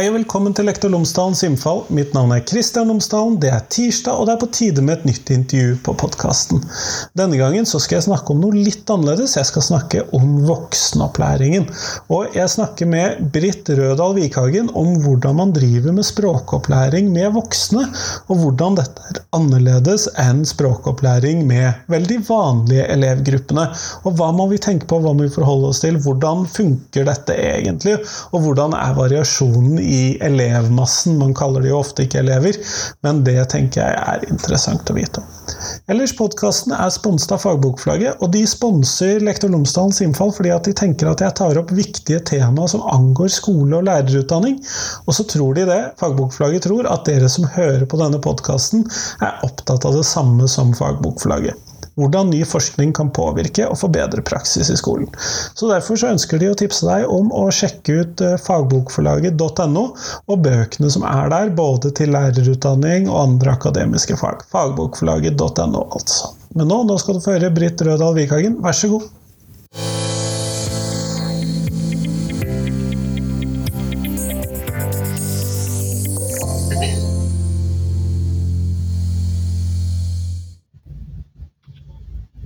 Hei og velkommen til Lektor Lomsdalens innfall. Mitt navn er Kristian Lomsdalen. Det er tirsdag, og det er på tide med et nytt intervju på podkasten. Denne gangen så skal jeg snakke om noe litt annerledes. Jeg skal snakke om voksenopplæringen. Og jeg snakker med Britt Rødal Vikhagen om hvordan man driver med språkopplæring med voksne, og hvordan dette er annerledes enn språkopplæring med veldig vanlige elevgruppene. Og hva må vi tenke på, hva må vi forholde oss til, hvordan funker dette egentlig, og hvordan er variasjonen elevmassen. Man kaller de jo ofte ikke elever, men det tenker jeg er interessant å vite. om. Ellers podkasten er sponset av Fagbokflagget, og de sponser Lektor Lomsdalens innfall fordi at de tenker at jeg tar opp viktige tema som angår skole og lærerutdanning. Og så tror de det, Fagbokflagget tror, at dere som hører på denne podkasten, er opptatt av det samme som Fagbokflagget hvordan ny forskning kan påvirke og forbedre praksis i skolen. Så Derfor så ønsker de å tipse deg om å sjekke ut eh, fagbokforlaget.no og bøkene som er der, både til lærerutdanning og andre akademiske fag. Fagbokforlaget.no, altså. Men nå, nå skal du få høre Britt Rødal Vikhagen, vær så god.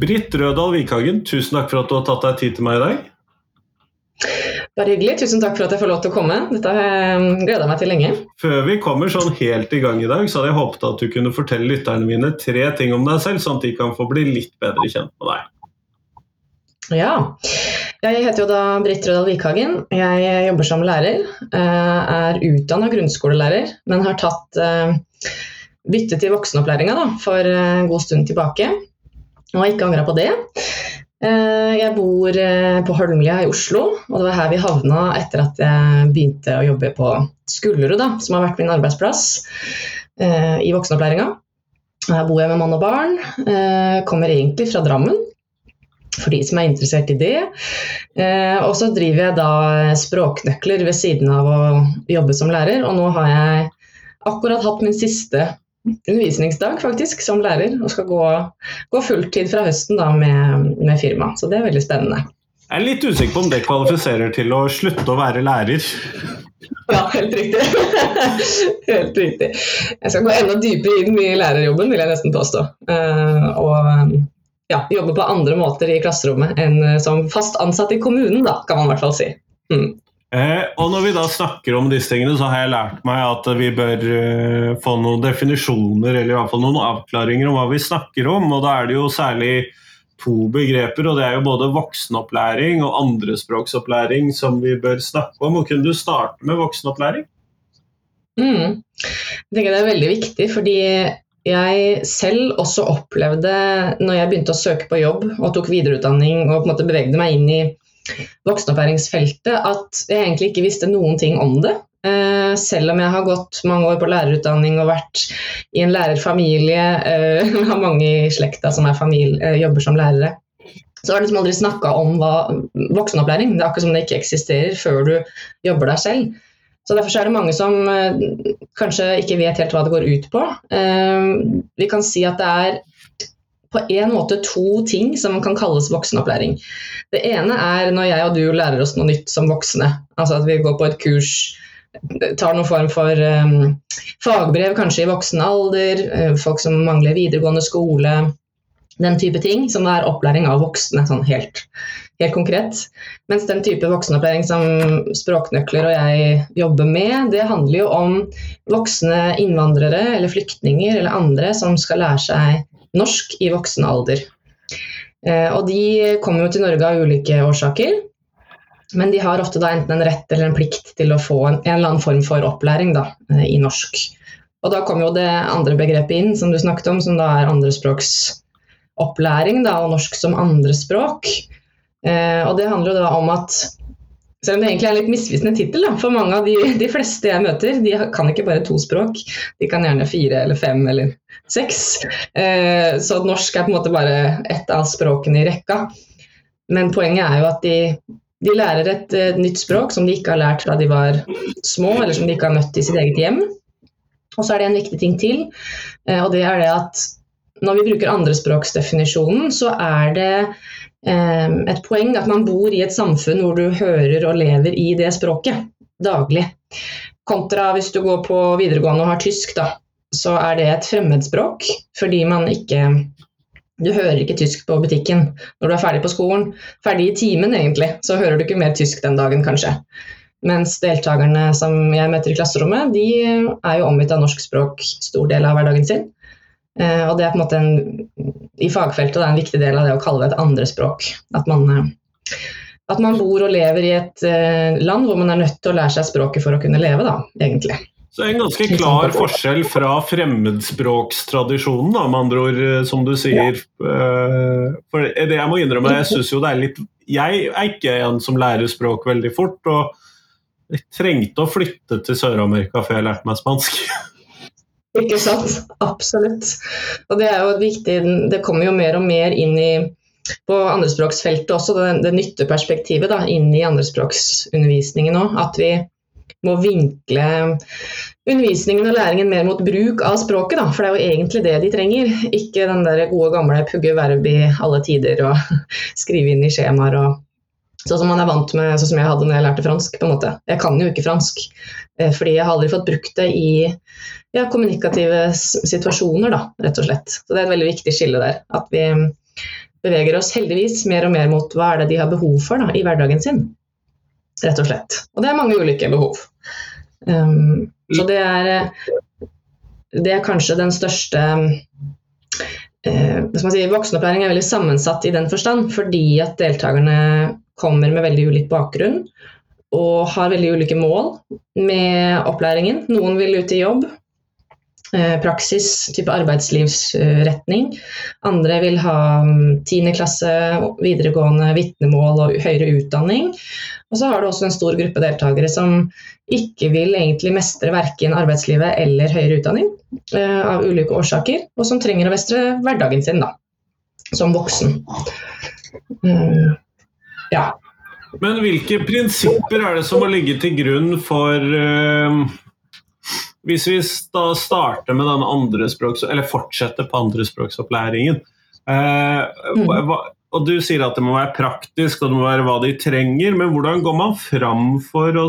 Britt Rødal Vikhagen, tusen takk for at du har tatt deg tid til meg i dag. Bare hyggelig. Tusen takk for at jeg får lov til å komme. Dette har jeg gleda meg til lenge. Før vi kommer sånn helt i gang i dag, så hadde jeg håpet at du kunne fortelle lytterne mine tre ting om deg selv, sånn at de kan få bli litt bedre kjent med deg. Ja. Jeg heter jo da Britt Rødal Vikhagen. Jeg jobber som lærer. Eh, er utdanna grunnskolelærer, men har tatt eh, bytte til voksenopplæringa for en god stund tilbake. Og har ikke angra på det. Eh, jeg bor eh, på Holmlia i Oslo, og det var her vi havna etter at jeg begynte å jobbe på Skullerud, som har vært min arbeidsplass eh, i voksenopplæringa. Her bor jeg med mann og barn. Kommer egentlig fra Drammen, for de som er interessert i det. Og så driver jeg da språknøkler ved siden av å jobbe som lærer, og nå har jeg akkurat hatt min siste undervisningsdag faktisk, som lærer, og skal gå, gå fulltid fra høsten da, med, med firma. Så det er veldig spennende. Jeg er litt usikker på om det kvalifiserer til å slutte å være lærer. Ja, helt riktig. helt riktig. Jeg skal gå enda dypere inn i lærerjobben, vil jeg nesten påstå. Uh, og ja, jobbe på andre måter i klasserommet enn som fast ansatt i kommunen, da, kan man i hvert fall si. Mm. Eh, og når vi da snakker om disse tingene, så har jeg lært meg at vi bør eh, få noen definisjoner, eller i hvert fall noen avklaringer om hva vi snakker om. Og da er det jo særlig to begreper, og det er jo både voksenopplæring og andrespråksopplæring som vi bør snakke om. Og kunne du starte med voksenopplæring? Mm. Jeg tenker det er veldig viktig, fordi jeg selv også opplevde, når jeg begynte å søke på jobb og tok videreutdanning og på en måte bevegde meg inn i voksenopplæringsfeltet at jeg egentlig ikke visste noen ting om det. Uh, selv om jeg har gått mange år på lærerutdanning og vært i en lærerfamilie, uh, har mange i slekta som familie, uh, jobber som lærere, så har jeg liksom aldri snakka om hva, voksenopplæring. Det er akkurat som det ikke eksisterer før du jobber der selv. Så Derfor er det mange som kanskje ikke vet helt hva det går ut på. vi kan si at det er på en måte to ting som kan kalles voksenopplæring. Det ene er når jeg og du lærer oss noe nytt som voksne. Altså at vi går på et kurs, tar noen form for um, fagbrev, kanskje i voksen alder, uh, folk som mangler videregående skole. Den type ting som er opplæring av voksne, sånn helt, helt konkret. Mens den type voksenopplæring som Språknøkler og jeg jobber med, det handler jo om voksne innvandrere eller flyktninger eller andre som skal lære seg norsk i voksen alder. Eh, og de kommer jo til Norge av ulike årsaker. Men de har ofte enten en rett eller en plikt til å få en, en eller annen form for opplæring da, eh, i norsk. Og da kommer jo det andre begrepet inn, som du snakket om, som da er andrespråksopplæring da, og norsk som andrespråk. Eh, og det handler jo da om at selv om det egentlig er en litt misvisende tittel, for mange av de, de, fleste jeg møter, de kan ikke bare to språk. De kan gjerne fire eller fem eller seks. Eh, så norsk er på en måte bare ett av språkene i rekka. Men poenget er jo at de, de lærer et uh, nytt språk som de ikke har lært fra de var små, eller som de ikke har møtt i sitt eget hjem. Og så er det en viktig ting til, eh, og det er det at når vi bruker andrespråksdefinisjonen, så er det et poeng at man bor i et samfunn hvor du hører og lever i det språket daglig. Kontra hvis du går på videregående og har tysk, da, så er det et fremmedspråk fordi man ikke Du hører ikke tysk på butikken når du er ferdig på skolen. Ferdig i timen, egentlig, så hører du ikke mer tysk den dagen, kanskje. Mens deltakerne som jeg møter i klasserommet, de er jo omgitt av norsk språk stor del av hverdagen sin. Eh, og det er på en måte en, i fagfeltet det er en viktig del av det å kalle det et andrespråk. At man, eh, at man bor og lever i et eh, land hvor man er nødt til å lære seg språket for å kunne leve, da, egentlig. Så en ganske klar forskjell fra fremmedspråkstradisjonen, da, med andre ord, eh, som du sier. Ja. for det jeg må innrømme, jeg syns jo det er litt Jeg er ikke en som lærer språk veldig fort, og jeg trengte å flytte til Sør-Amerika før jeg lærte meg spansk. Ikke sant. Absolutt. Og det er jo viktig Det kommer jo mer og mer inn i på andrespråksfeltet også, det, det nytteperspektivet da, inn i andrespråksundervisningen òg. At vi må vinkle undervisningen og læringen mer mot bruk av språket, da, for det er jo egentlig det de trenger. Ikke den der gode gamle pugge verb i alle tider og skrive inn i skjemaer og Sånn som man er vant med, sånn som jeg hadde når jeg lærte fransk. på en måte. Jeg kan jo ikke fransk, eh, fordi jeg har aldri fått brukt det i ja, kommunikative situasjoner, da, rett og slett. Så det er et veldig viktig skille der. At vi beveger oss heldigvis mer og mer mot hva er det de har behov for da, i hverdagen sin rett og slett. Og det er mange ulike behov. Um, så det er, det er kanskje den største uh, si, Voksenopplæring er veldig sammensatt i den forstand, fordi at deltakerne kommer med veldig ulik bakgrunn og har veldig ulike mål med opplæringen. Noen vil ut i jobb, Eh, praksis, type arbeidslivsretning. Andre vil ha mm, tiende klasse, videregående vitnemål og høyere utdanning. Og så har du også en stor gruppe deltakere som ikke vil egentlig mestre verken arbeidslivet eller høyere utdanning eh, av ulike årsaker, og som trenger å mestre hverdagen sin da, som voksen. Mm, ja. Men hvilke prinsipper er det som må ligge til grunn for hvis vi da starter med den andre språks, eller fortsetter på andrespråksopplæringen eh, mm. og Du sier at det må være praktisk og det må være hva de trenger, men hvordan går man fram for å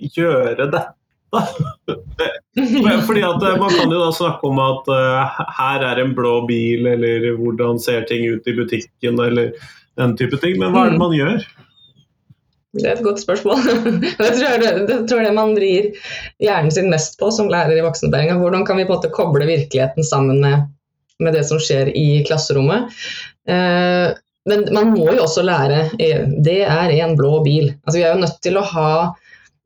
gjøre dette? Fordi at eh, Man kan jo da snakke om at uh, her er en blå bil, eller hvordan ser ting ut i butikken, eller den type ting. Men hva er det mm. man gjør? Det er et godt spørsmål. det, tror det, det, tror det man vrir hjernen sin mest på som lærer i voksenopplæringa. Hvordan kan vi på en måte koble virkeligheten sammen med, med det som skjer i klasserommet. Eh, men man må jo også lære Det er en blå bil. Altså, vi er jo nødt til å ha,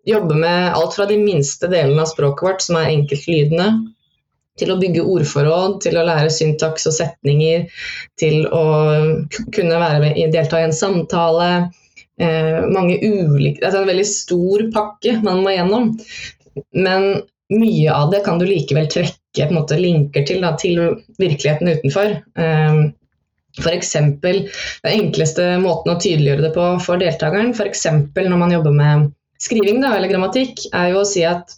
jobbe med alt fra de minste delene av språket vårt, som er enkeltlydende, til å bygge ordforråd, til å lære syntaks og setninger, til å kunne være, delta i en samtale eh, mange ulike Det er en veldig stor pakke man må gjennom. Men mye av det kan du likevel trekke måte, linker til, da, til virkeligheten utenfor. Eh, F.eks. den enkleste måten å tydeliggjøre det på for deltakeren, f.eks. når man jobber med skriving da, eller grammatikk, er jo å si at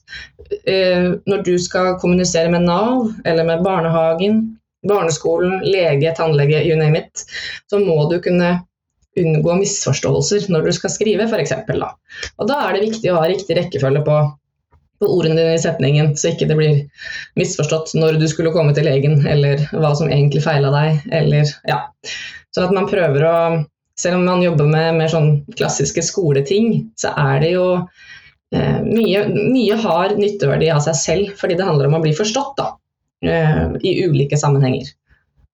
eh, når du skal kommunisere med Nav eller med barnehagen, barneskolen, lege, tannlege, you name it, så må du kunne unngå misforståelser når du skal skrive, f.eks. Da. Og da er det viktig å ha riktig rekkefølge på, på ordene dine i setningen, så ikke det blir misforstått når du skulle komme til legen, eller hva som egentlig feila deg, eller ja. Sånn at man prøver å Selv om man jobber med mer sånn klassiske skoleting, så er det jo eh, mye, mye har nytteverdi av seg selv, fordi det handler om å bli forstått da, eh, i ulike sammenhenger.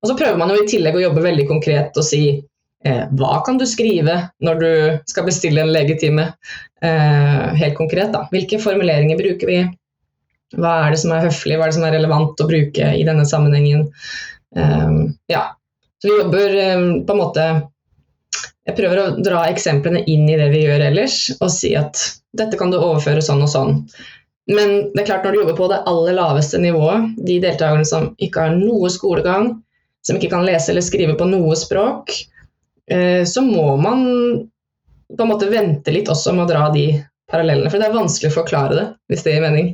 Og så prøver man jo i tillegg å jobbe veldig konkret og si hva kan du skrive når du skal bestille en legetime? Eh, helt konkret, da. Hvilke formuleringer bruker vi? Hva er det som er høflig, hva er det som er relevant å bruke i denne sammenhengen? Eh, ja. Så vi jobber eh, på en måte Jeg prøver å dra eksemplene inn i det vi gjør ellers, og si at dette kan du overføre sånn og sånn. Men det er klart når du jobber på det aller laveste nivået, de deltakerne som ikke har noe skolegang, som ikke kan lese eller skrive på noe språk, Eh, så må man på en måte vente litt også med å dra de parallellene. For det er vanskelig å forklare det, hvis det gir mening.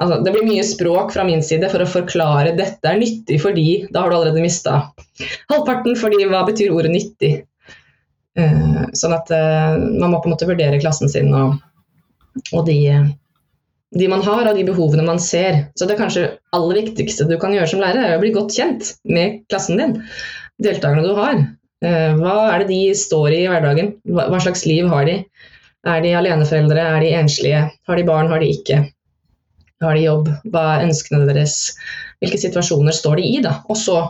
Altså, det blir mye språk fra min side for å forklare dette er nyttig fordi Da har du allerede mista halvparten, fordi hva betyr ordet nyttig? Eh, sånn at eh, man må på en måte vurdere klassen sin og, og de de man har, og de behovene man ser. Så det kanskje aller viktigste du kan gjøre som lærer, er å bli godt kjent med klassen din. Deltakerne du har. Eh, hva er det de står i i hverdagen? Hva slags liv har de? Er de aleneforeldre? Er de enslige? Har de barn? Har de ikke? Har de jobb? Hva er ønskene deres? Hvilke situasjoner står de i? da? Og så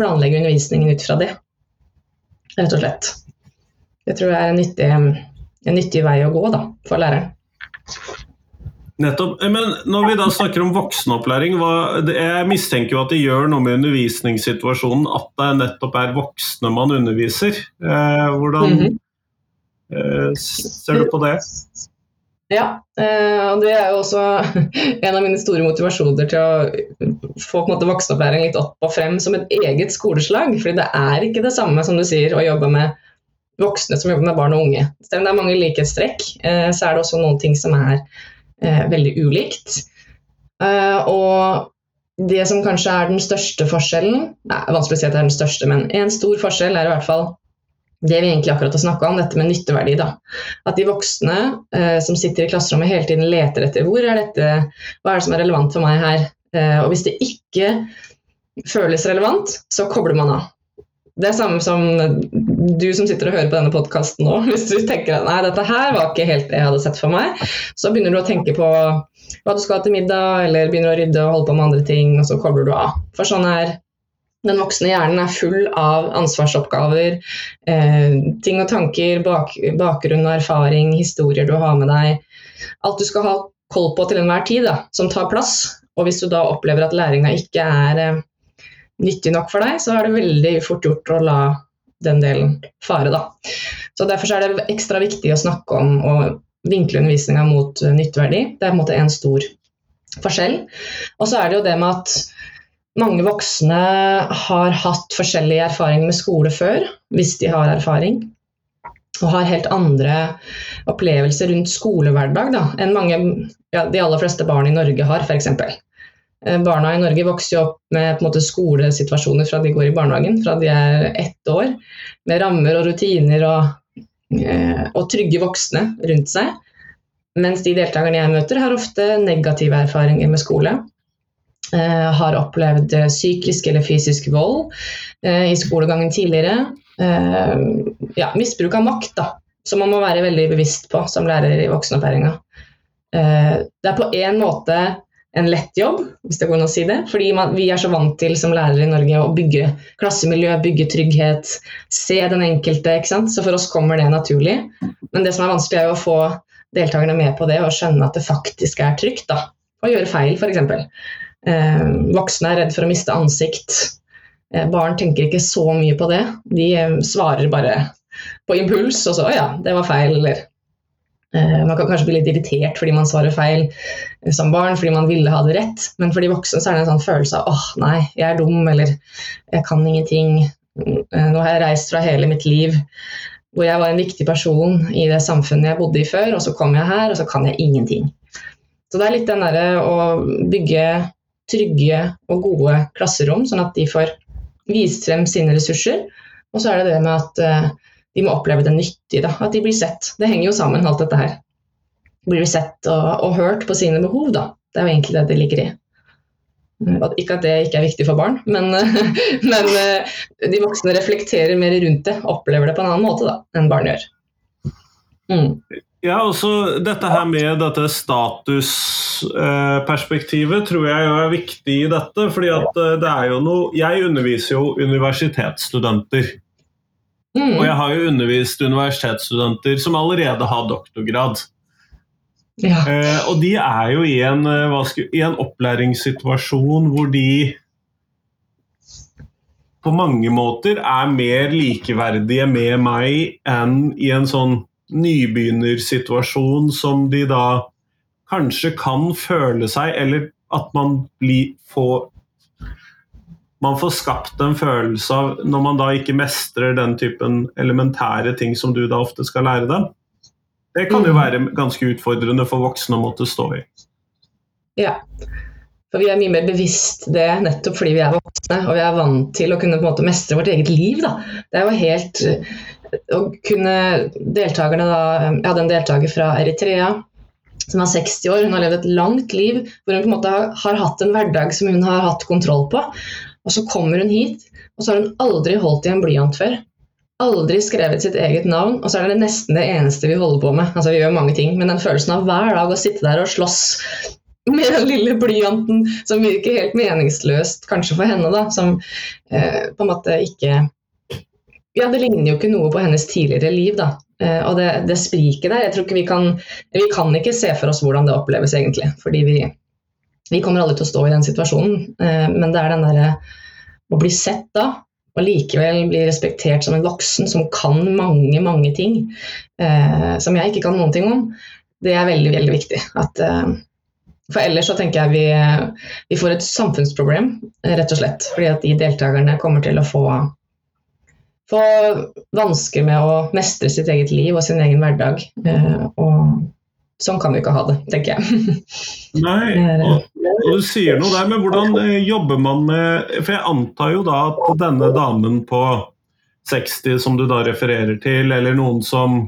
planlegge undervisningen ut fra det, rett og slett. Det tror jeg er en nyttig, en nyttig vei å gå da, for læreren. Nettopp. Men når vi da snakker om voksenopplæring, hva, jeg mistenker jo at det gjør noe med undervisningssituasjonen at det nettopp er voksne man underviser. Eh, hvordan mm -hmm. eh, ser du på det? Ja, eh, og det er jo også en av mine store motivasjoner til å få måte, voksenopplæring litt opp og frem som et eget skoleslag. fordi det er ikke det samme som du sier å jobbe med voksne som jobber med barn og unge. Selv om det er mange likhetstrekk, eh, så er det også noen ting som er eh, veldig ulikt. Eh, og det som kanskje er den største forskjellen Nei, vanskelig å si at det er den største, men en stor forskjell er i hvert fall det vi egentlig akkurat har snakka om, dette med nytteverdi. Da. At de voksne eh, som sitter i klasserommet hele tiden leter etter hvor er dette, hva er det som er relevant for meg her. Eh, og hvis det ikke føles relevant, så kobler man av. Det er samme som du som sitter og hører på denne podkasten nå. Hvis du tenker at nei, dette her var ikke helt det jeg hadde sett for meg, så begynner du å tenke på hva du skal ha til middag, eller begynner å rydde og holde på med andre ting, og så kobler du av. For sånn er den voksne hjernen er full av ansvarsoppgaver, eh, ting og tanker, bak, bakgrunn og erfaring, historier du har med deg. Alt du skal ha koll på til enhver tid, da, som tar plass. Og hvis du da opplever at læringa ikke er eh, nyttig nok for deg, så er det veldig fort gjort å la den delen fare. Da. Så Derfor er det ekstra viktig å snakke om å vinkle undervisninga mot uh, nytteverdi. Det er på en måte en stor forskjell. Og så er det jo det med at mange voksne har hatt forskjellige erfaringer med skole før, hvis de har erfaring. Og har helt andre opplevelser rundt skolehverdag da, enn mange, ja, de aller fleste barn i Norge har, f.eks. Eh, barna i Norge vokser jo opp med måte, skolesituasjoner fra de går i barnehagen, fra de er ett år, med rammer og rutiner og, eh, og trygge voksne rundt seg. Mens de deltakerne jeg møter, har ofte negative erfaringer med skole. Eh, har opplevd psykisk eller fysisk vold i skolegangen tidligere. Ja, misbruk av makt, da, som man må være veldig bevisst på som lærer i voksenopplæringa. Det er på en måte en lett jobb, hvis det går an å si det. Fordi man, vi er så vant til som lærere i Norge å bygge klassemiljø, bygge trygghet, se den enkelte. ikke sant? Så for oss kommer det naturlig. Men det som er vanskelig, er å få deltakerne med på det og skjønne at det faktisk er trygt. da. Å gjøre feil, f.eks. Eh, voksne er redd for å miste ansikt. Eh, barn tenker ikke så mye på det. De eh, svarer bare på impuls, og så 'å ja, det var feil', eller man kan kanskje bli litt irritert fordi man svarer feil eh, som barn, fordi man ville ha det rett. Men for de voksne så er det en sånn følelse av åh, nei, jeg er dum, eller jeg kan ingenting. Eh, nå har jeg reist fra hele mitt liv hvor jeg var en viktig person i det samfunnet jeg bodde i før, og så kom jeg her, og så kan jeg ingenting. Så det er litt den derre å bygge trygge og gode klasserom, sånn at de får vist frem sine ressurser. Og så er det det med at de må oppleve det nyttig, da, at de blir sett. Det henger jo sammen, alt dette her. Blir sett og, og, hørt på sine behov, da. Det er jo egentlig det det ligger i. Ikke at det ikke er viktig for barn, men, men eh, de voksne reflekterer mer rundt det, opplever det på en annen måte da, enn barn gjør. Mm. Ja, også dette her med dette statusperspektivet tror jeg er viktig i dette. fordi at eh, det er jo noe Jeg underviser jo universitetsstudenter. Mm. Og jeg har jo undervist universitetsstudenter som allerede har doktorgrad. Ja. Eh, og de er jo i en, eh, skal, i en, opplæringssituasjon hvor de på mange måter er mer likeverdige med meg enn i en sånn nybegynnersituasjon som de da kanskje kan føle seg, eller at man blir, får man får skapt en følelse av når man da ikke mestrer den typen elementære ting som du da ofte skal lære dem. Det kan jo mm. være ganske utfordrende for voksne å måtte stå i. Ja, for vi er mye mer bevisst det nettopp fordi vi er voksne og vi er vant til å kunne på en måte mestre vårt eget liv. Da. Det er jo helt Å kunne deltakerne da Jeg hadde en deltaker fra Eritrea som er 60 år. Hun har levd et langt liv hvor hun på en måte har, har hatt en hverdag som hun har hatt kontroll på. Og så kommer hun hit, og så har hun aldri holdt i en blyant før. Aldri skrevet sitt eget navn, og så er det nesten det eneste vi holder på med. Altså Vi gjør mange ting, men den følelsen av hver dag å sitte der og slåss med den lille blyanten som virker helt meningsløst, kanskje for henne, da, som eh, på en måte ikke Ja, det ligner jo ikke noe på hennes tidligere liv, da. Eh, og det, det spriket der, jeg tror ikke vi kan Vi kan ikke se for oss hvordan det oppleves egentlig, fordi vi, vi kommer aldri til å stå i den situasjonen, eh, men det er den derre å bli sett da, og likevel bli respektert som en voksen som kan mange, mange ting eh, som jeg ikke kan noen ting om, det er veldig, veldig viktig. At, eh, for ellers så tenker jeg vi, vi, får et samfunnsproblem, rett og slett. Fordi at de deltakerne kommer til å få, få vansker med å mestre sitt eget liv og sin egen hverdag. Og sånn kan vi ikke ha det, tenker jeg. Nei, og, og, du sier noe der, men hvordan eh, jobber man med For jeg antar jo da at denne damen på 60 som du da refererer til, eller noen som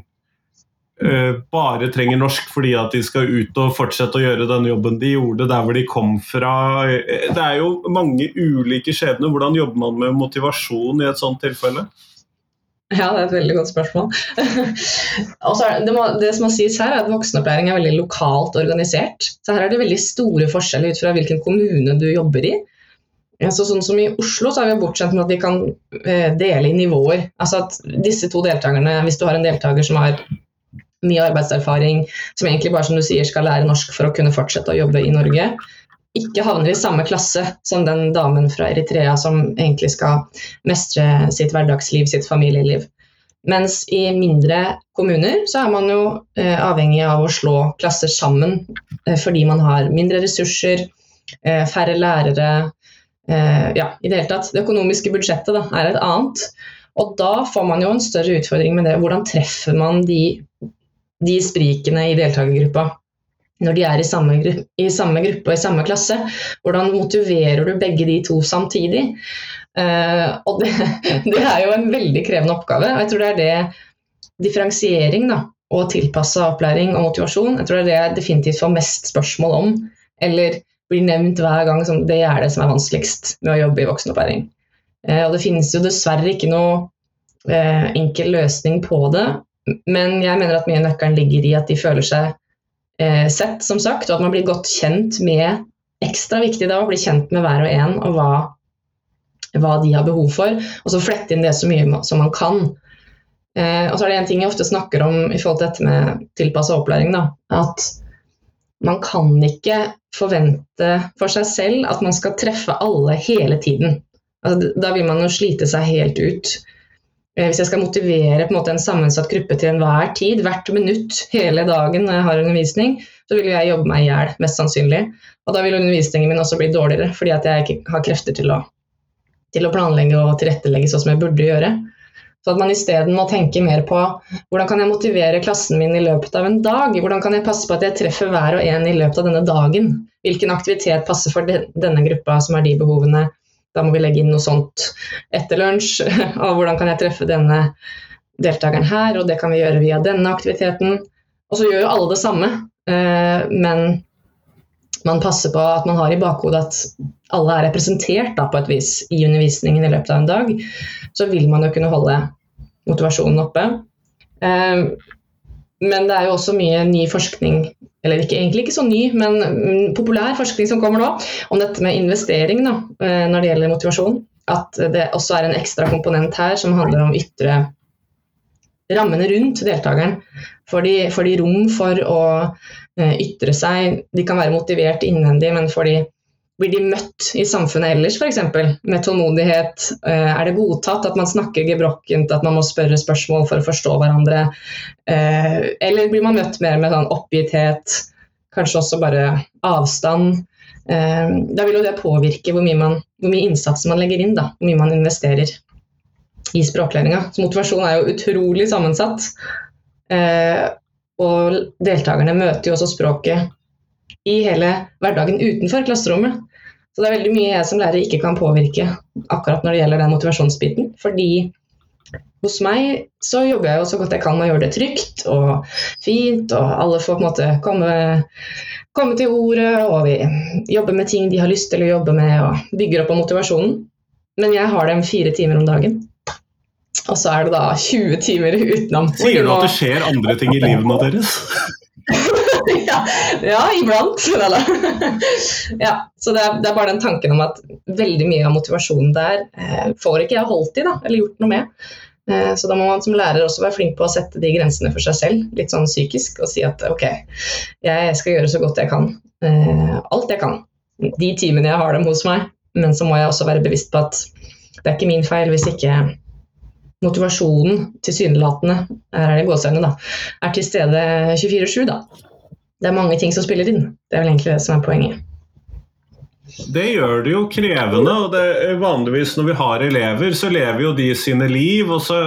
uh, bare trenger norsk fordi at de skal ut og fortsette å gjøre den jobben de gjorde der hvor de kom fra. Eh, det er jo mange ulike skjebner. Hvordan jobber man med motivasjon i et sånt tilfelle? Ja, det er et veldig godt spørsmål. det, må, det, som må sies her, er at voksenopplæring er veldig lokalt organisert. Så her er det veldig store forskjeller ut fra hvilken kommune du jobber i. Så sånn som I Oslo så er vi bortskjemt med at vi kan eh, dele i nivåer. Altså at disse to deltakerne, Hvis du har en deltaker som har mye arbeidserfaring, som egentlig bare som du sier skal lære norsk for å kunne fortsette å jobbe i Norge, ikke havner i samme klasse som den damen fra Eritrea som egentlig skal mestre sitt hverdagsliv, sitt familieliv. Mens i mindre kommuner så er man jo eh, avhengig av å slå klasser sammen eh, fordi man har mindre ressurser, eh, færre lærere. Eh, ja, i det hele tatt. Det økonomiske budsjettet da, er et annet. Og da får man jo en større utfordring med det. Hvordan treffer man de, de sprikene i deltakergruppa? Når de er i samme, gruppe, i samme gruppe og i samme klasse. Hvordan motiverer du begge de to samtidig? Uh, og det, det, er jo en veldig krevende oppgave. og jeg tror det er det differensiering da, og tilpassa opplæring og motivasjon jeg tror det er det jeg definitivt får mest spørsmål om, eller blir nevnt hver gang som det er det som er vanskeligst med å jobbe i voksenopplæring. Uh, og det finnes jo dessverre ikke noe uh, enkel løsning på det, men jeg mener at mye av nøkkelen ligger i at de føler seg sett, som sagt, og at man blir godt kjent med Ekstra viktig da å bli kjent med hver og en og hva, hva de har behov for, og så flette inn det så mye som man kan. Eh, og så er det en ting jeg ofte snakker om i forhold til dette med tilpassa opplæring, da, at man kan ikke forvente for seg selv at man skal treffe alle hele tiden. Altså, da vil man jo slite seg helt ut. Eh, hvis jeg skal motivere en, en, sammensatt gruppe til enhver tid, hvert minutt, hele dagen når jeg har undervisning, så vil jeg jobbe meg i hjel, mest sannsynlig. Og da vil undervisningen min også bli dårligere, fordi at jeg ikke har krefter til å, til å planlegge og tilrettelegge sånn som jeg burde gjøre. Så at man isteden må tenke mer på hvordan kan jeg motivere klassen min i løpet av en dag? Hvordan kan jeg passe på at jeg treffer hver og en i løpet av denne dagen? Hvilken aktivitet passer for denne gruppa som har de behovene? Da må vi legge inn noe sånt etter lunsj. Av hvordan kan jeg treffe denne deltakeren her, og det kan vi gjøre via denne aktiviteten. Og så gjør jo alle det samme, eh, men man passer på at man har i bakhodet at alle er representert da, på et vis i undervisningen i løpet av en dag. Så vil man jo kunne holde motivasjonen oppe. Eh, men det er jo også mye ny forskning eller ikke, egentlig ikke så ny, men mm, populær forskning som kommer nå, om dette med investering da, eh, når det gjelder motivasjon. At det også er en ekstra komponent her som handler om ytre rammene rundt deltakeren. Får de, får de rom for å eh, ytre seg? De kan være motivert innvendig, men får de, blir de møtt i samfunnet ellers f.eks. med tålmodighet? Eh, er det godtatt at man snakker gebrokkent, at man må spørre spørsmål for å forstå hverandre? Eh, eller blir man møtt mer med sånn oppgitthet, kanskje også bare avstand? Eh, da vil jo det påvirke hvor mye, man, hvor mye innsats man legger inn, da, hvor mye man investerer i språklæringa. Så motivasjon er jo utrolig sammensatt. Og deltakerne møter jo også språket i hele hverdagen utenfor klasserommet. Så det er veldig mye jeg som lærer ikke kan påvirke akkurat når det gjelder den motivasjonsbiten. Fordi hos meg så jobber jeg jo så godt jeg kan med å gjøre det trygt og fint, og alle får på en måte komme, komme til ordet, og vi jobber med ting de har lyst til å jobbe med, og bygger opp om motivasjonen. Men jeg har dem fire timer om dagen. Og så er det da 20 timer utenom. Sier du at det skjer andre ting i livet deres? ja, ja, iblant. ja, så det er, det er, bare den tanken om at veldig mye av motivasjonen der eh, får ikke jeg holdt i, da, eller gjort noe med. Eh, så da må man som lærer også være flink på å sette de grensene for seg selv, litt sånn psykisk, og si at ok, jeg skal gjøre så godt jeg kan. Eh, alt jeg kan. De timene jeg har dem hos meg. Men så må jeg også være bevisst på at det er ikke min feil hvis ikke motivasjonen tilsynelatende er det gåseøynene, da, er til stede 24-7. da. Det er mange ting som spiller inn. Det er vel egentlig det som er poenget. Det gjør det jo krevende. og det Vanligvis når vi har elever, så lever jo de sine liv. Og så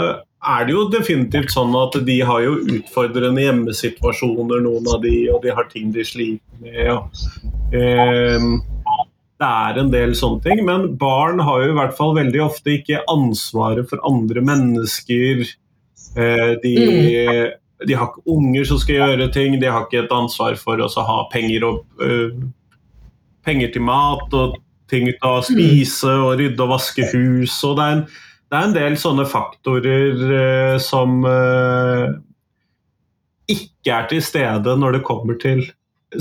er det jo definitivt sånn at de har jo utfordrende hjemmesituasjoner, noen av de, og de har ting de sliter med. Ja. eh, det er en del sånne ting, men barn har jo i hvert fall veldig ofte ikke ansvaret for andre mennesker. Eh, de, mm. de, har ikke unger som skal gjøre ting, de har ikke et ansvar for å ha penger, og, uh, penger til mat og ting til å spise og rydde og vaske hus. og det er en, det er en del sånne faktorer uh, som uh, ikke er til stede når det kommer til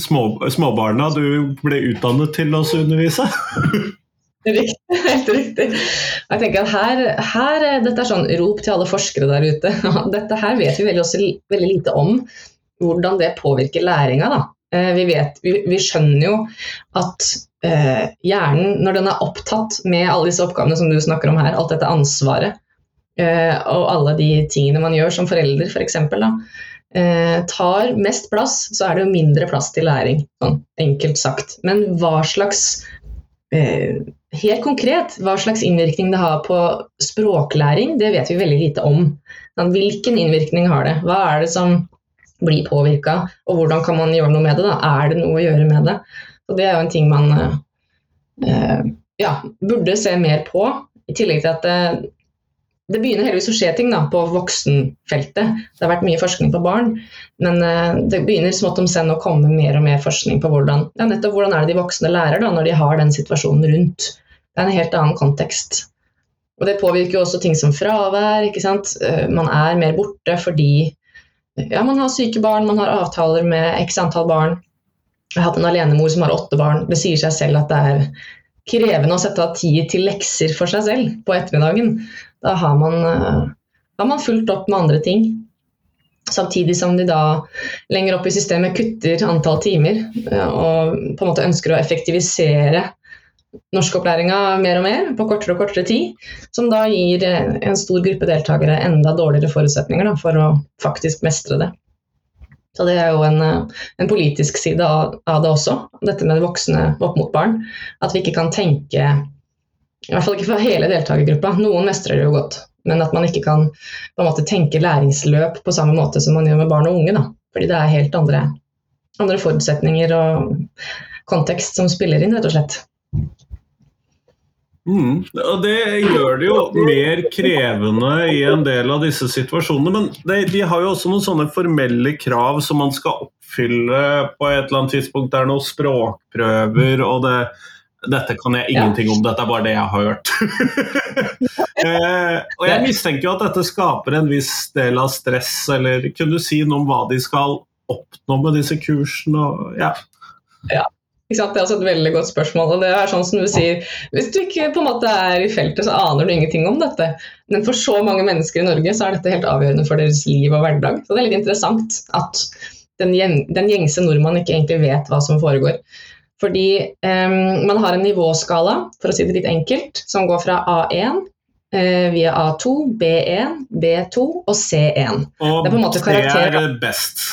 små, småbarna du ble utdannet til å undervise? Riktig, helt riktig. Jeg tenker at her, her, Dette er sånn rop til alle forskere der ute. Dette her vet vi veldig, også, veldig lite om hvordan det påvirker læringa. Eh, vi, vi, vi, skjønner jo at eh, hjernen, når den er opptatt med alle disse oppgavene som du snakker om her, alt dette ansvaret eh, og alle de tingene man gjør som forelder, f.eks., for eksempel, eh, tar mest plass, så er det jo mindre plass til læring. Sånn enkelt sagt. Men hva slags eh, Helt konkret, hva slags innvirkning det har på språklæring, det vet vi veldig lite om. Hvilken innvirkning har det? Hva er det som blir påvirka, og hvordan kan man gjøre noe med det? Da? Er det noe å gjøre med det? Og det er jo en ting man eh, ja, burde se mer på. I tillegg til at det, begynner heldigvis å skje ting da, på voksenfeltet. Det har vært mye forskning på barn, men uh, det begynner smått om senn å komme mer og mer forskning på hvordan, ja, nettopp hvordan er det de voksne lærer da, når de har den situasjonen rundt. Det er en helt annen kontekst. Og Det påvirker jo også ting som fravær. ikke sant? Uh, man er mer borte fordi ja, man har syke barn, man har avtaler med x antall barn. Jeg har hatt en alenemor som har åtte barn. Det sier seg selv at det er krevende å sette av tid til lekser for seg selv på ettermiddagen. Da har man, da har man fulgt opp med andre ting. Samtidig som de da lenger opp i systemet kutter antall timer eh, og på en måte ønsker å effektivisere norskopplæringa mer og mer på kortere og kortere tid. Som da gir eh, en stor gruppe deltakere enda dårligere forutsetninger da, for å faktisk mestre det. Så Det er jo en, en politisk side av, det også, dette med voksne opp mot barn. At vi ikke kan tenke i hvert fall ikke for hele deltakergruppa. Noen mestrer det jo godt. Men at man ikke kan måte tenke læringsløp på samme måte som man gjør med barn og unge. Da. Fordi det er helt andre, andre forutsetninger og kontekst som spiller inn, rett og slett. Mm, og Det gjør det jo mer krevende i en del av disse situasjonene. Men det, de, har jo også noen sånne formelle krav som man skal oppfylle på et eller annet tidspunkt. Det er noen språkprøver, og det, dette kan jeg ingenting ja. om, dette er bare det jeg har hørt. eh, og jeg mistenker jo at dette skaper en viss del av stress, eller kunne du si noe om hva de skal oppnå med disse kursene? Og, ja. ja. Det er også et veldig godt spørsmål. og det er sånn som du sier, Hvis du ikke på en måte er i feltet, så aner du ingenting om dette. Men for så mange mennesker i Norge så er dette helt avgjørende for deres liv og hverdag. Så det er litt interessant at den, den gjengse nordmann ikke egentlig vet hva som foregår. Fordi um, man har en nivåskala, for å si det litt enkelt, som går fra A1 uh, via A2, B1, B2 og C1. Og det er på en måte karakter... det er best?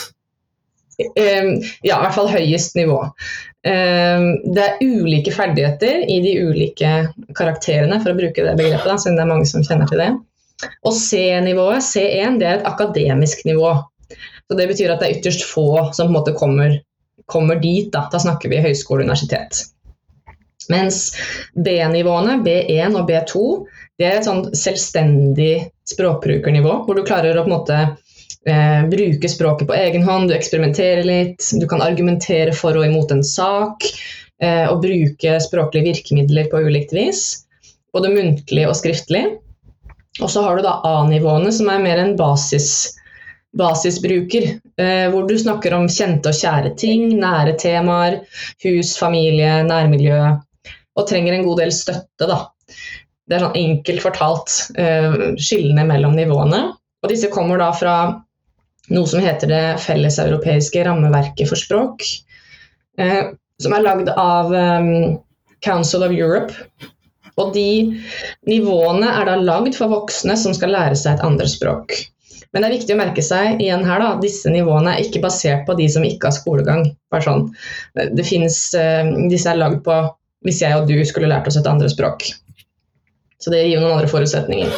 Um, ja, i hvert fall høyest nivå. Um, det er ulike ferdigheter i de ulike karakterene, for å bruke det begrepet, da, siden det er mange som kjenner til det. Og C-nivået, C1, det er et akademisk nivå. Så Det betyr at det er ytterst få som på en måte kommer kommer dit, da, da snakker vi høyskole og universitet. Mens B-nivåene, B1 og B2, det er et sånn selvstendig språkbrukernivå, hvor du klarer å på en måte eh, bruke språket på egen hånd, du eksperimenterer litt, du kan argumentere for og imot en sak, eh, og bruke språklige virkemidler på ulikt vis, både muntlig og skriftlig. Og så har du da A-nivåene, som er mer en basis, basisbruker, eh, hvor du snakker om kjente og kjære ting, nære temaer, hus, familie, nærmiljø, og trenger en god del støtte, da. Det er sånn enkelt fortalt uh, skillene mellom nivåene. Og disse kommer da fra noe som heter det felleseuropeiske rammeverket for språk, uh, som er lagd av Council of Europe. Og de nivåene er da lagd for voksne som skal lære seg et andre språk. Men det er viktig å merke seg igjen her da, disse nivåene er ikke basert på de som ikke har skolegang. Bare sånn. Det finnes, uh, disse er lagd på hvis jeg og du skulle lært oss et andre språk. Så det gir jo noen andre forutsetninger.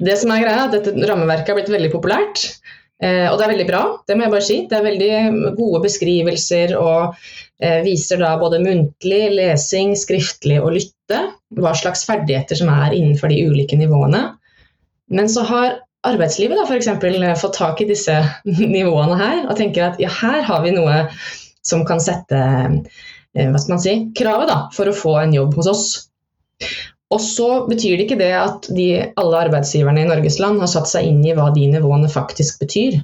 Det som er greia, er at dette rammeverket har blitt veldig populært. Eh, og det er veldig bra, det må jeg bare si. Det er veldig gode beskrivelser og eh, viser da både muntlig, lesing, skriftlig og lytte hva slags ferdigheter som er innenfor de ulike nivåene. Men så har arbeidslivet da f.eks. får tak i disse nivåene her og tenker at ja, her har vi noe som kan sette eh, hva skal man si, kravet da, for å få en jobb hos oss. Og så betyr det ikke det at de, alle arbeidsgiverne i Norges land har satt seg inn i hva de nivåene faktisk betyr.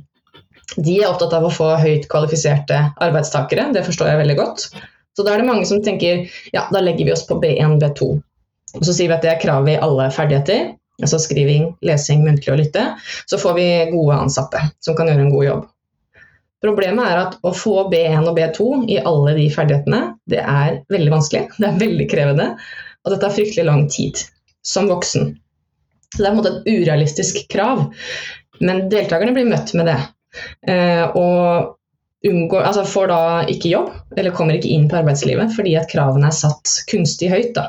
De er opptatt av å få høyt kvalifiserte arbeidstakere, det forstår jeg veldig godt. Så da er det mange som tenker ja, da legger vi oss på B1, B2. Og så sier vi at det er kravet i alle ferdigheter, altså skriving, lesing, muntlig og lytte. Så får vi gode ansatte som kan gjøre en god jobb. Problemet er at å få B1 og B2 i alle de ferdighetene, det er veldig vanskelig. Det er veldig krevende. Og dette tar fryktelig lang tid som voksen. Så det er på en måte et urealistisk krav. Men deltakerne blir møtt med det. Eh, og unngår, altså får da ikke jobb, eller kommer ikke inn på arbeidslivet fordi at kravene er satt kunstig høyt. Da.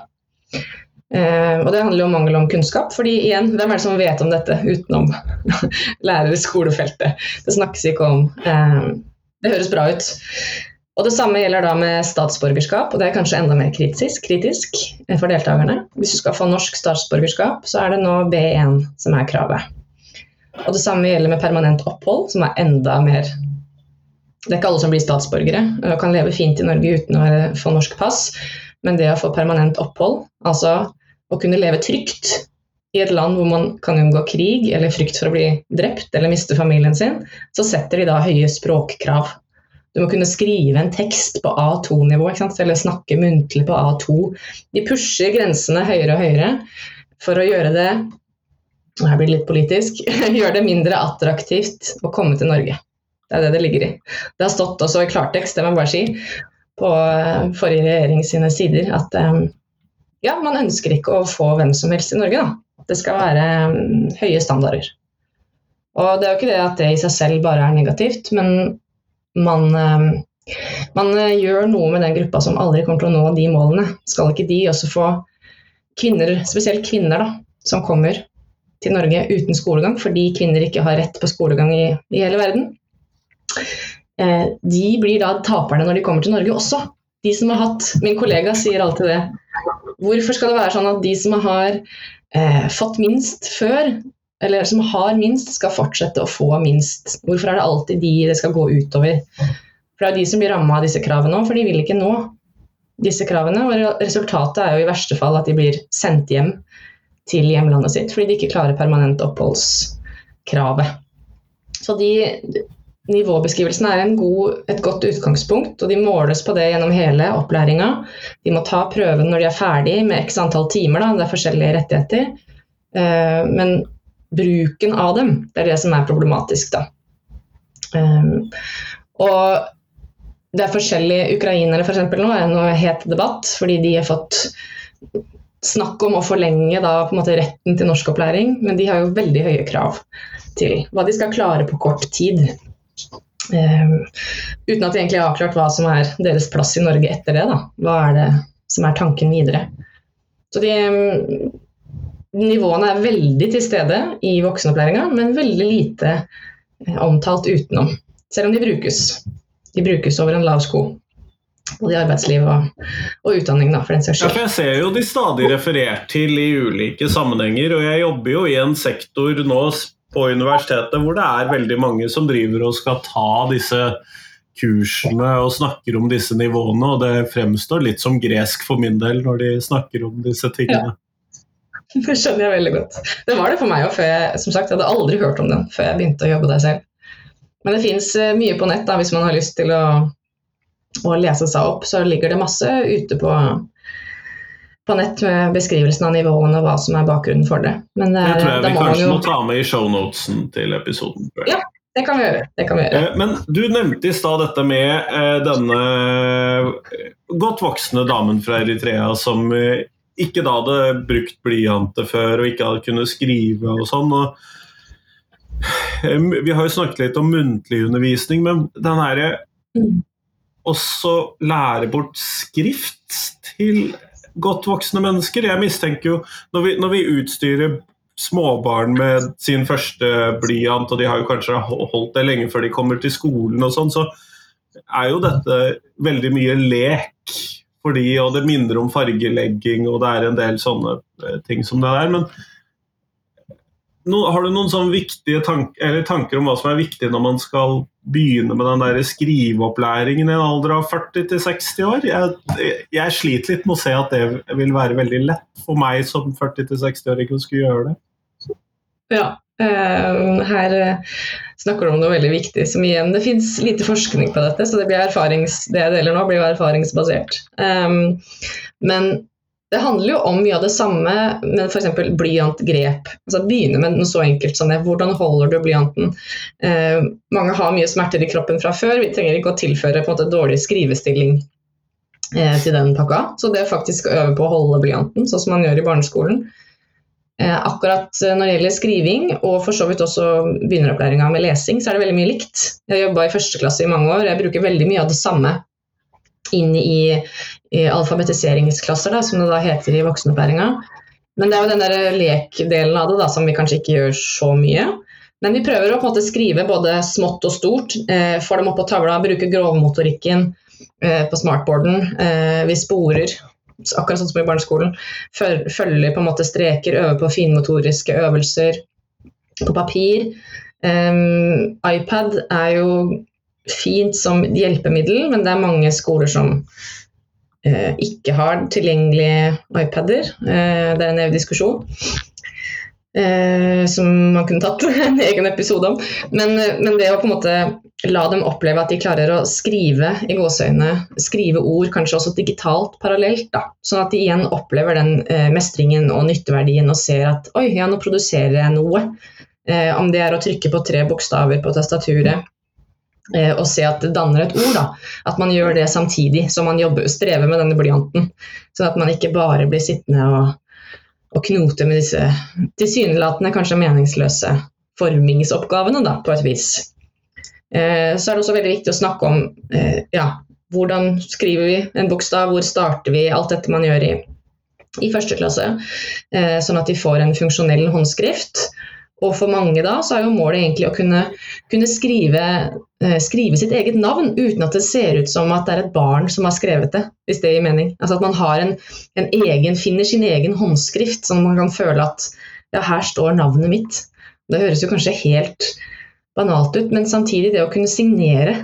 Eh, og det handler jo om mangel om kunnskap, fordi igjen, hvem er det som vet om dette utenom lærere i skolefeltet? Det snakkes ikke om. Eh, det høres bra ut. Og Det samme gjelder da med statsborgerskap, og det er kanskje enda mer kritisk, kritisk for deltakerne. Hvis du skal få norsk statsborgerskap, så er det nå B1 som er kravet. Og Det samme gjelder med permanent opphold, som er enda mer Det er ikke alle som blir statsborgere og kan leve fint i Norge uten å få norsk pass, men det å få permanent opphold, altså å kunne leve trygt i et land hvor man kan unngå krig eller frykt for å bli drept eller miste familien sin, så setter de da høye språkkrav du må kunne skrive en tekst på A2-nivå, eller snakke muntlig på A2. De pusher grensene høyere og høyere for å gjøre det og her blir det litt politisk, gjøre det mindre attraktivt å komme til Norge. Det er det det ligger i. Det har stått også i klartekst, det må jeg bare si, på eh, forrige regjering sine sider at um, ja, man ønsker ikke å få hvem som helst i Norge. Da. Det skal være um, høye standarder. Og det er jo ikke det at det i seg selv bare er negativt, men man, eh, man eh, gjør noe med den gruppa som aldri kommer til å nå de målene. Skal ikke de også få kvinner, spesielt kvinner, da, som kommer til Norge uten skolegang fordi kvinner ikke har rett på skolegang i, i hele verden. Eh, de blir da taperne når de kommer til Norge også. De som har hatt Min kollega sier alltid det. Hvorfor skal det være sånn at de som har eh, fått minst før, eller som har minst, skal fortsette å få minst. Hvorfor er det alltid de det skal gå utover? For det er de som blir ramma av disse kravene òg, for de vil ikke nå disse kravene. Og resultatet er jo i verste fall at de blir sendt hjem til hjemlandet sitt fordi de ikke klarer permanent oppholdskravet. Så de Nivåbeskrivelsene er god, et godt utgangspunkt, og de måles på det gjennom hele opplæringa. De må ta prøven når de er ferdig med x antall timer, da. det er forskjellige rettigheter. Eh, men bruken av dem. Det er det som er problematisk, da. Um, og det er forskjellige ukrainere for eksempel, nå er noe het debatt, fordi de har fått snakk om å forlenge da, måte, retten til norskopplæring, men de har jo veldig høye krav til hva de skal klare på kort tid. Um, uten at de egentlig har avklart hva som er deres plass i Norge etter det. Da. Hva er det som er tanken videre. Så de, nivåene er veldig til stede i voksenopplæringa, men veldig lite eh, omtalt utenom. Selv om de brukes. De brukes over en lav sko. både i arbeidsliv og, og utdanning, da, for den saks skyld. Ja, Jeg ser jo de stadig referert til i ulike sammenhenger, og jeg jobber jo i en sektor nå på universitetet hvor det er veldig mange som driver og skal ta disse kursene og snakker om disse nivåene, og det fremstår litt som gresk for min del når de snakker om disse tingene. Det skjønner jeg veldig godt. Det var det for meg òg før jeg som sagt, jeg hadde aldri hørt om den før jeg begynte å jobbe der selv. Men det fins mye på nett da, hvis man har lyst til å, å lese seg opp. Så ligger det masse ute på, på nett med beskrivelsen av nivåene og hva som er bakgrunnen for det. Men det, Det tror jeg vi må kanskje jo må ta med i shownotesen til episoden. Ja. Det kan vi gjøre. Det kan vi gjøre. Eh, Men du nevnte i stad dette med eh, denne eh, godt voksne damen fra Eritrea som eh, ikke da hadde brukt blyanter før og ikke hadde kunnet skrive og sånn. og eh, Vi har jo snakket litt om muntlig undervisning, men den herre Mm. også lære bort skrift til godt voksne mennesker. Jeg mistenker jo, når vi, når vi utstyrer småbarn med sin første blyant, og de har jo kanskje holdt det lenge før de kommer til skolen og sånn, så er jo dette veldig mye lek for de, og det minner om fargelegging, og det er en del sånne eh, ting som det er. Men no, har du noen sånne viktige tank, tanker om hva som er viktig når man skal begynne med den der skriveopplæringen i en alder av 40-60 år? Jeg, jeg sliter litt med å se at det vil være veldig lett for meg som 40 til 60-åring å skulle gjøre det. Ja, eh, her eh, snakker du om noe veldig viktig som igjen Det fins lite forskning på dette, så det, det jeg deler nå, blir erfaringsbasert. Um, men det handler jo om mye av det samme med f.eks. blyantgrep. Altså begynne med noe så enkelt som det. Hvordan holder du blyanten? Eh, mange har mye smerter i kroppen fra før. Vi trenger ikke å tilføre på en måte dårlig skrivestilling eh, til den pakka. Så det er faktisk å øve på å holde blyanten, sånn som man gjør i barneskolen. Eh, akkurat når det gjelder skriving, og for så vidt også begynneropplæringa med lesing, så er det veldig mye likt. Jeg har jobba i første klasse i mange år, jeg bruker veldig mye av det samme inn i, i alfabetiseringsklasser, da, som det da heter i voksenopplæringa. Men det er jo den der lekdelen av det da, som vi kanskje ikke gjør så mye. Men vi prøver å på en måte skrive både smått og stort. Eh, får dem opp på tavla, bruker grovmotorikken eh, på smartboarden. Eh, vi sporer, akkurat sånn som i barneskolen. Følger på en måte streker, øver på finmotoriske øvelser på papir. Um, iPad er jo fint som hjelpemiddel, men det er mange skoler som ikke har tilgjengelige iPader. Eh, det er en evig diskusjon. Eh, som man kunne tatt en egen episode om. Men, men det å på en måte la dem oppleve at de klarer å skrive i gåseøyne, skrive ord, kanskje også digitalt parallelt, da. sånn at de igjen opplever den eh, mestringen og nytteverdien og ser at oi, ja, nå produserer jeg noe. Eh, om det er å trykke på tre bokstaver på tastaturet eh, og se at det danner et ord. Da. At man gjør det samtidig som man jobber, strever med denne blyanten. Sånn at man ikke bare blir sittende og, og knote med disse tilsynelatende kanskje meningsløse formingsoppgavene, da, på et vis. Eh, så er det også veldig viktig å snakke om eh, ja, hvordan skriver vi en bokstav, hvor starter vi, alt dette man gjør i, i første klasse. Eh, sånn at de får en funksjonell håndskrift. Og for mange da, så er jo målet egentlig å kunne, kunne skrive, eh, skrive sitt eget navn uten at det ser ut som at det er et barn som har skrevet det, hvis det gir mening. Altså at man har en, en egen, finner sin egen håndskrift, sånn at man kan føle at ja, her står navnet mitt. Det høres jo kanskje helt banalt ut, men samtidig det å kunne signere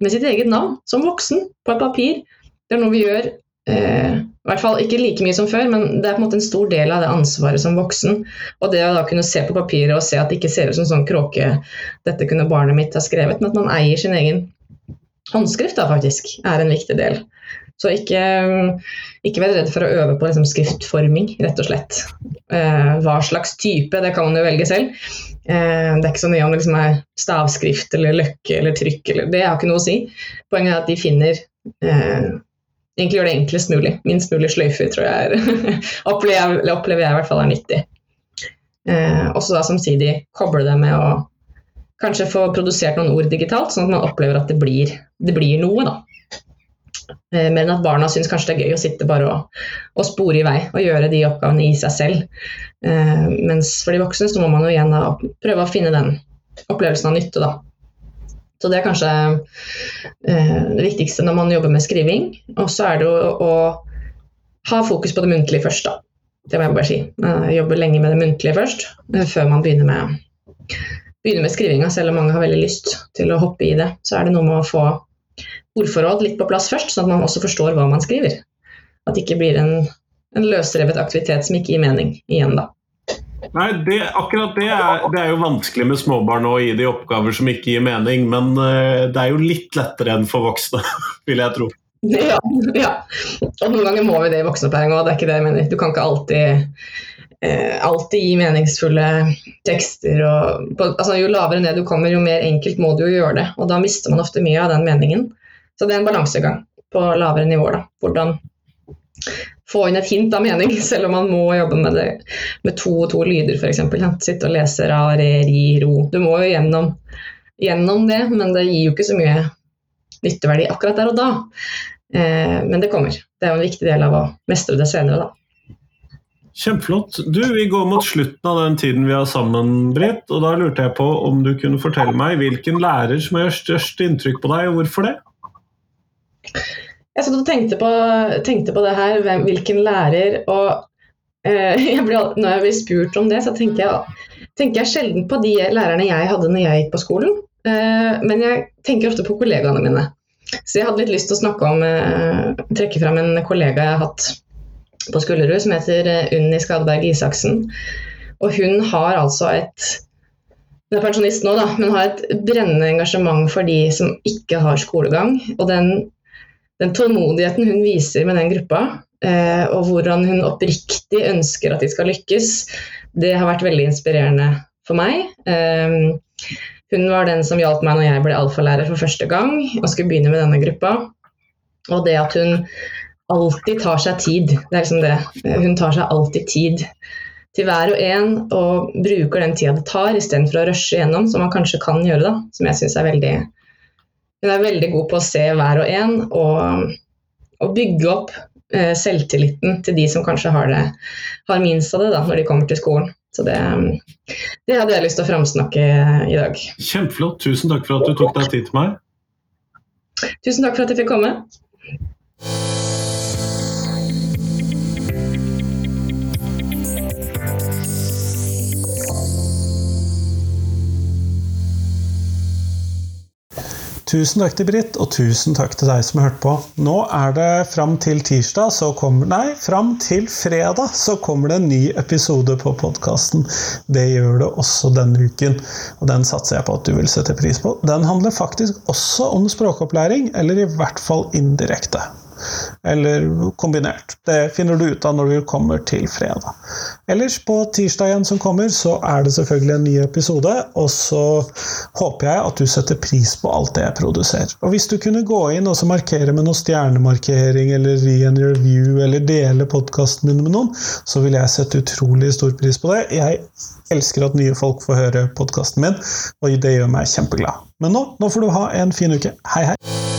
med sitt eget navn som voksen på et papir, det er noe vi gjør eh, i hvert fall ikke like mye som før, men det er på en måte en stor del av det ansvaret som voksen. Og det å da kunne se på papiret og se at det ikke ser ut som sånn kråke dette kunne barnet mitt ha skrevet, men at man eier sin egen håndskrift da faktisk, er en viktig del. Så ikke, ikke vær redd for å øve på liksom, skriftforming, rett og slett. Eh, hva slags type, det kan man jo velge selv. Eh, det er ikke så nøye om det liksom er stavskrift eller løkke eller trykk, eller, det har ikke noe å si. Poenget er at de finner eh, egentlig gjør det enklest mulig. Minst mulig sløyfer tror jeg er, opplever, jeg, opplever jeg i hvert fall er nyttig. Eh, også da samtidig koble det med å kanskje få produsert noen ord digitalt, sånn at man opplever at det blir, det blir noe, da. Eh, mer enn at barna syns kanskje det er gøy å sitte bare og, og spore i vei og gjøre de oppgavene i seg selv. Eh, mens for de voksne så må man jo igjen da prøve å finne den opplevelsen av nytte, da. Så det er kanskje eh, det viktigste når man jobber med skriving. Og så er det å, å ha fokus på det muntlige først, da. Det må jeg bare si. Eh, jobbe lenge med det muntlige først, eh, før man begynner med, begynner med skrivinga. Selv om mange har veldig lyst til å hoppe i det, så er det noe med å få ordforråd litt på plass først, sånn at man også forstår hva man skriver. At det ikke blir en, en løsrevet aktivitet som ikke gir mening igjen, da. Nei, det, akkurat det er, det er, jo vanskelig med småbarn å gi de oppgaver som ikke gir mening, men uh, det er jo litt lettere enn for voksne, vil jeg tro. Ja, ja. og noen ganger må vi det i voksenopplæring òg, det er ikke det jeg mener. Du kan ikke alltid, eh, alltid gi meningsfulle tekster. Og, på, altså, jo lavere ned du kommer, jo mer enkelt må du jo gjøre det. Og da mister man ofte mye av den meningen. Så det er en balansegang på lavere nivåer. da. Hvordan få inn et hint av mening, selv om man må jobbe med det med to og to lyder, f.eks. Sitte og lese ra, re, ri, ro. Du må jo gjennom, gjennom, det, men det gir jo ikke så mye nytteverdi akkurat der og da. Eh, men det kommer. Det er jo en viktig del av å mestre det senere, da. Kjempeflott. Du, Vi går mot slutten av den tiden vi har sammen, Britt. Og da lurte jeg på om du kunne fortelle meg hvilken lærer som gjør størst inntrykk på deg, og hvorfor det? Jeg satt og tenkte på, tenkte på det her, hvem, hvilken lærer og eh, jeg blir, Når jeg blir spurt om det, så tenker jeg, tenker jeg sjelden på de lærerne jeg hadde når jeg gikk på skolen. Eh, men jeg tenker ofte på kollegaene mine. Så jeg hadde litt lyst til å snakke om eh, trekke fram en kollega jeg har hatt på Skullerud, som heter Unni Skadberg Isaksen. Og hun har altså et hun er pensjonist nå, da, men har et brennende engasjement for de som ikke har skolegang. Og den den tålmodigheten hun viser med den gruppa, eh, og hvordan hun oppriktig ønsker at de skal lykkes, det har vært veldig inspirerende for meg. Eh, hun var den som hjalp meg når jeg ble alfalærer for første gang og skulle begynne med denne gruppa. Og det at hun alltid tar seg tid. Det er liksom det. Hun tar seg alltid tid til hver og en og bruker den tida det tar, istedenfor å rushe gjennom, som man kanskje kan gjøre, da, som jeg syns er veldig hun er veldig god på å se hver og en og, og bygge opp eh, selvtilliten til de som kanskje har, det, har minst av det da, når de kommer til skolen. Så det, det hadde jeg lyst til å framsnakke i dag. Kjempeflott. Tusen takk for at du tok deg tid til meg. Tusen takk for at jeg fikk komme. Tusen takk til Britt, og tusen takk til deg som har hørt på. Nå er det fram til tirsdag, så kommer Nei, fram til fredag så kommer det en ny episode på podkasten. Det gjør det også denne uken, og den satser jeg på at du vil sette pris på. Den handler faktisk også om språkopplæring, eller i hvert fall indirekte. Eller kombinert. Det finner du ut av når du kommer til fredag. Ellers, på tirsdag igjen som kommer, så er det selvfølgelig en ny episode. Og så håper jeg at du setter pris på alt det jeg produserer. Og hvis du kunne gå inn og markere med noe stjernemarkering, eller gi en review, eller dele podkasten min med noen, så vil jeg sette utrolig stor pris på det. Jeg elsker at nye folk får høre podkasten min, og det gjør meg kjempeglad. Men nå, nå får du ha en fin uke. Hei, hei!